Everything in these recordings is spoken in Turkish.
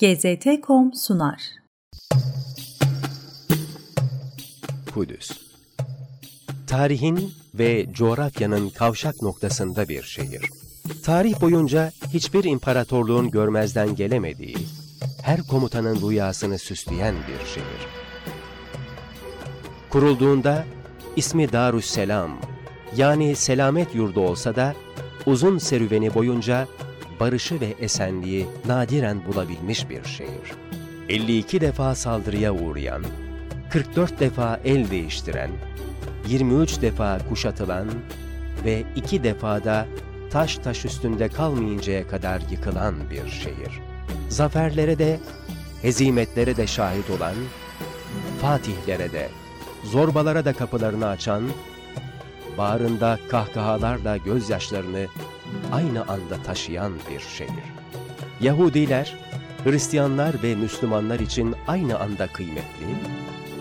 GZT.com sunar. Kudüs Tarihin ve coğrafyanın kavşak noktasında bir şehir. Tarih boyunca hiçbir imparatorluğun görmezden gelemediği, her komutanın rüyasını süsleyen bir şehir. Kurulduğunda ismi Darüsselam yani selamet yurdu olsa da uzun serüveni boyunca barışı ve esenliği nadiren bulabilmiş bir şehir. 52 defa saldırıya uğrayan, 44 defa el değiştiren, 23 defa kuşatılan ve iki defada taş taş üstünde kalmayıncaya kadar yıkılan bir şehir. Zaferlere de, hezimetlere de şahit olan, fatihlere de, zorbalara da kapılarını açan, bağrında kahkahalarla gözyaşlarını aynı anda taşıyan bir şehir. Yahudiler, Hristiyanlar ve Müslümanlar için aynı anda kıymetli,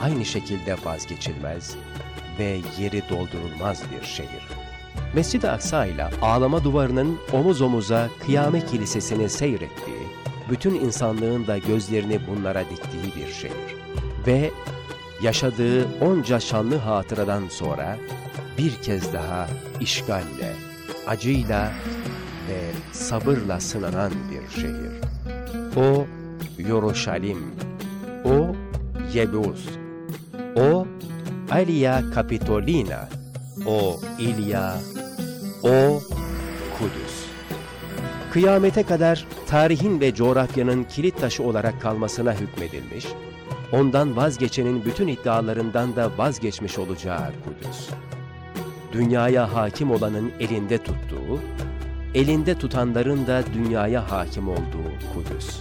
aynı şekilde vazgeçilmez ve yeri doldurulmaz bir şehir. Mescid-i Aksa ile ağlama duvarının omuz omuza kıyame kilisesini seyrettiği, bütün insanlığın da gözlerini bunlara diktiği bir şehir. Ve yaşadığı onca şanlı hatıradan sonra bir kez daha işgalle, acıyla ve sabırla sınanan bir şehir. O Yoruşalim, o Yebus, o Alia Capitolina, o İlya, o Kudüs. Kıyamete kadar tarihin ve coğrafyanın kilit taşı olarak kalmasına hükmedilmiş, ondan vazgeçenin bütün iddialarından da vazgeçmiş olacağı Kudüs. Dünyaya hakim olanın elinde tuttuğu, elinde tutanların da dünyaya hakim olduğu Kudüs.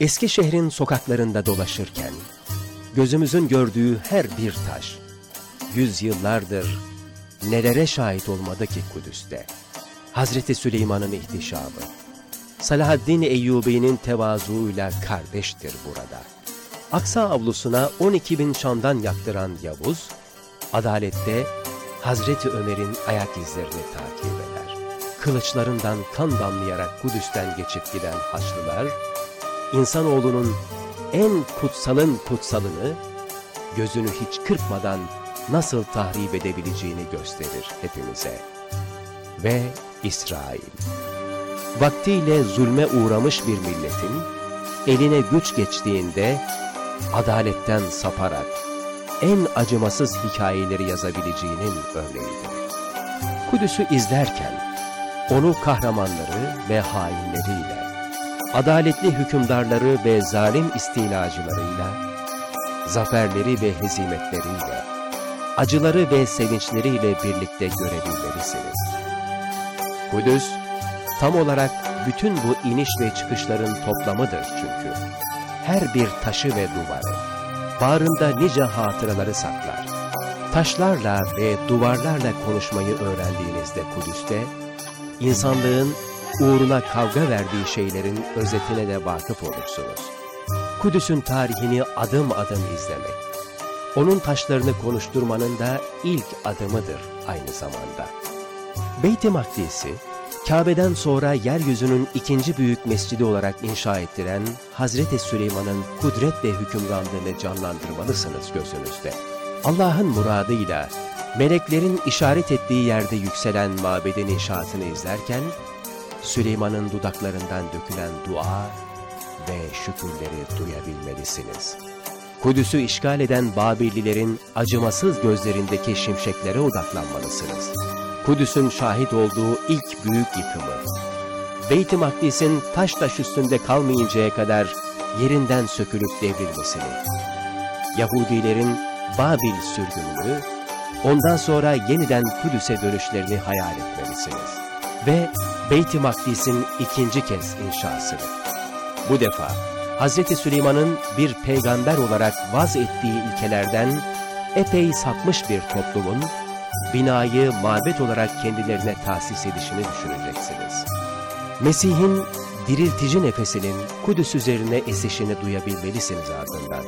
Eski şehrin sokaklarında dolaşırken, gözümüzün gördüğü her bir taş, yüzyıllardır nelere şahit olmadı ki Kudüs'te. Hazreti Süleyman'ın ihtişamı, Salahaddin Eyyubi'nin tevazuuyla kardeştir burada. Aksa avlusuna 12 bin şandan yaktıran Yavuz, adalette Hazreti Ömer'in ayak izlerini takip eder. Kılıçlarından kan damlayarak Kudüs'ten geçip giden Haçlılar, insanoğlunun en kutsalın kutsalını gözünü hiç kırpmadan nasıl tahrip edebileceğini gösterir hepimize. Ve İsrail. Vaktiyle zulme uğramış bir milletin eline güç geçtiğinde adaletten saparak en acımasız hikayeleri yazabileceğinin örneğidir. Kudüs'ü izlerken onu kahramanları ve hainleriyle, adaletli hükümdarları ve zalim istilacılarıyla, zaferleri ve hezimetleriyle, acıları ve sevinçleriyle birlikte görebilmelisiniz. Kudüs, tam olarak bütün bu iniş ve çıkışların toplamıdır çünkü. Her bir taşı ve duvarı, bağrında nice hatıraları saklar. Taşlarla ve duvarlarla konuşmayı öğrendiğinizde Kudüs'te, insanlığın uğruna kavga verdiği şeylerin özetine de vakıf olursunuz. Kudüs'ün tarihini adım adım izlemek, onun taşlarını konuşturmanın da ilk adımıdır aynı zamanda. Beyt-i Makdis'i, Kabe'den sonra yeryüzünün ikinci büyük mescidi olarak inşa ettiren Hazreti Süleyman'ın kudret ve hükümranlığını canlandırmalısınız gözünüzde. Allah'ın muradıyla meleklerin işaret ettiği yerde yükselen mabedin inşaatını izlerken, Süleyman'ın dudaklarından dökülen dua ve şükürleri duyabilmelisiniz. Kudüs'ü işgal eden Babillilerin acımasız gözlerindeki şimşeklere odaklanmalısınız. Kudüs'ün şahit olduğu ilk büyük yıkımı, Beyt-i Makdis'in taş taş üstünde kalmayıncaya kadar yerinden sökülüp devrilmesini, Yahudilerin Babil sürgününü, ondan sonra yeniden Kudüs'e dönüşlerini hayal etmelisiniz. Ve Beyt-i Makdis'in ikinci kez inşasını. Bu defa Hz. Süleyman'ın bir peygamber olarak vaz ettiği ilkelerden epey sapmış bir toplumun, binayı mabet olarak kendilerine tahsis edişini düşüneceksiniz. Mesih'in diriltici nefesinin Kudüs üzerine esişini duyabilmelisiniz ardından.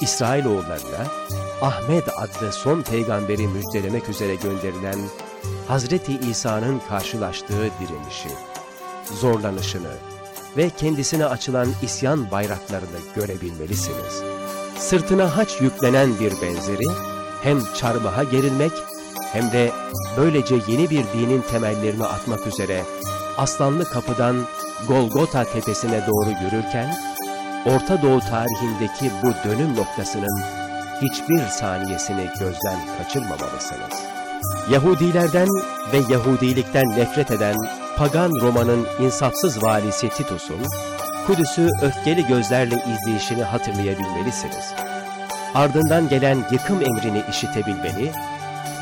İsrailoğullarına Ahmet adlı son peygamberi müjdelemek üzere gönderilen Hazreti İsa'nın karşılaştığı direnişi, zorlanışını ve kendisine açılan isyan bayraklarını görebilmelisiniz. Sırtına haç yüklenen bir benzeri, hem çarmıha gerilmek hem de böylece yeni bir dinin temellerini atmak üzere Aslanlı Kapı'dan Golgota tepesine doğru yürürken, Orta Doğu tarihindeki bu dönüm noktasının hiçbir saniyesini gözden kaçırmamalısınız. Yahudilerden ve Yahudilikten nefret eden pagan Roma'nın insafsız valisi Titus'un, Kudüs'ü öfkeli gözlerle izleyişini hatırlayabilmelisiniz. Ardından gelen yıkım emrini işitebilmeli,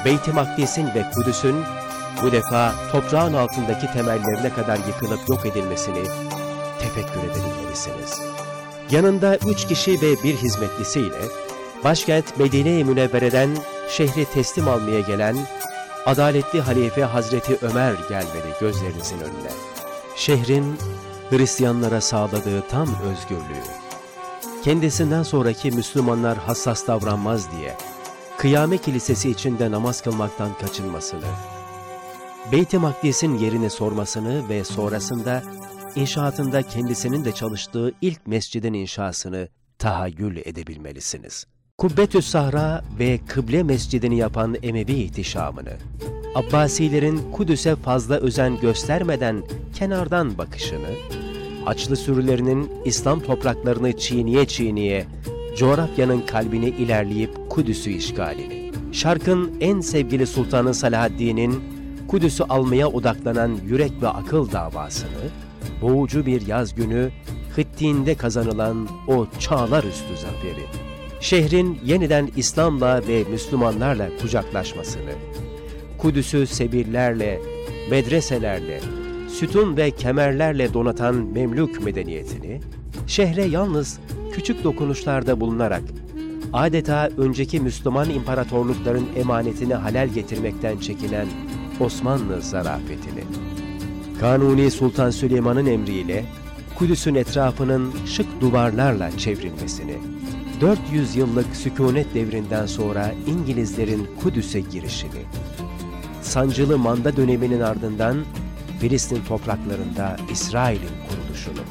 Beyt-i Makdis'in ve Kudüs'ün bu defa toprağın altındaki temellerine kadar yıkılıp yok edilmesini tefekkür edebilmelisiniz. Yanında üç kişi ve bir hizmetlisiyle başkent Medine-i Münevvere'den şehri teslim almaya gelen adaletli halife Hazreti Ömer gelmedi gözlerinizin önüne. Şehrin Hristiyanlara sağladığı tam özgürlüğü, kendisinden sonraki Müslümanlar hassas davranmaz diye Kıyame Kilisesi içinde namaz kılmaktan kaçınmasını, Beyt-i Makdis'in yerini sormasını ve sonrasında inşaatında kendisinin de çalıştığı ilk mescidin inşasını tahayyül edebilmelisiniz. Kubbetü Sahra ve Kıble Mescidini yapan Emevi ihtişamını, Abbasilerin Kudüs'e fazla özen göstermeden kenardan bakışını, Haçlı sürülerinin İslam topraklarını çiğniye çiğniye, coğrafyanın kalbine ilerleyip Kudüs'ü işgalini, Şark'ın en sevgili Sultanı Salahaddin'in Kudüs'ü almaya odaklanan yürek ve akıl davasını, boğucu bir yaz günü Hıttin'de kazanılan o çağlar üstü zaferi, şehrin yeniden İslam'la ve Müslümanlarla kucaklaşmasını, Kudüs'ü sebirlerle, medreselerle, sütun ve kemerlerle donatan Memlük medeniyetini, şehre yalnız küçük dokunuşlarda bulunarak, adeta önceki Müslüman imparatorlukların emanetini halel getirmekten çekinen Osmanlı zarafetini, Kanuni Sultan Süleyman'ın emriyle Kudüs'ün etrafının şık duvarlarla çevrilmesini, 400 yıllık sükunet devrinden sonra İngilizlerin Kudüs'e girişini, sancılı manda döneminin ardından Filistin topraklarında İsrail'in kuruluşunu,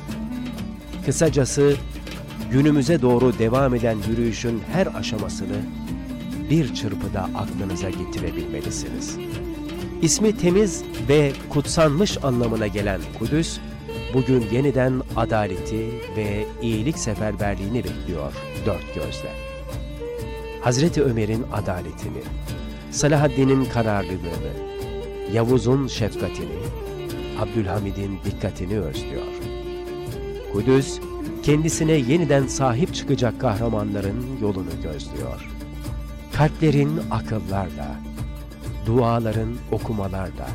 kısacası günümüze doğru devam eden yürüyüşün her aşamasını bir çırpıda aklınıza getirebilmelisiniz. İsmi temiz ve kutsanmış anlamına gelen Kudüs, bugün yeniden adaleti ve iyilik seferberliğini bekliyor dört gözle. Hazreti Ömer'in adaletini, Salahaddin'in kararlılığını, Yavuz'un şefkatini, Abdülhamid'in dikkatini özlüyor. Kudüs, kendisine yeniden sahip çıkacak kahramanların yolunu gözlüyor. Kalplerin akıllarla, duaların okumalarla,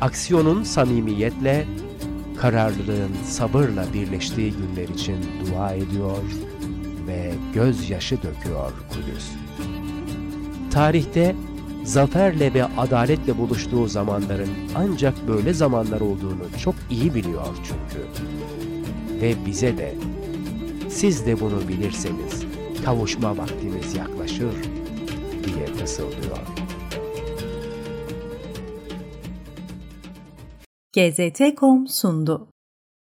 aksiyonun samimiyetle, kararlılığın sabırla birleştiği günler için dua ediyor ve gözyaşı döküyor Kudüs. Tarihte zaferle ve adaletle buluştuğu zamanların ancak böyle zamanlar olduğunu çok iyi biliyor çünkü. Ve bize de, siz de bunu bilirseniz, kavuşma vaktimiz yaklaşır diye fısıldıyor. GZT.com sundu.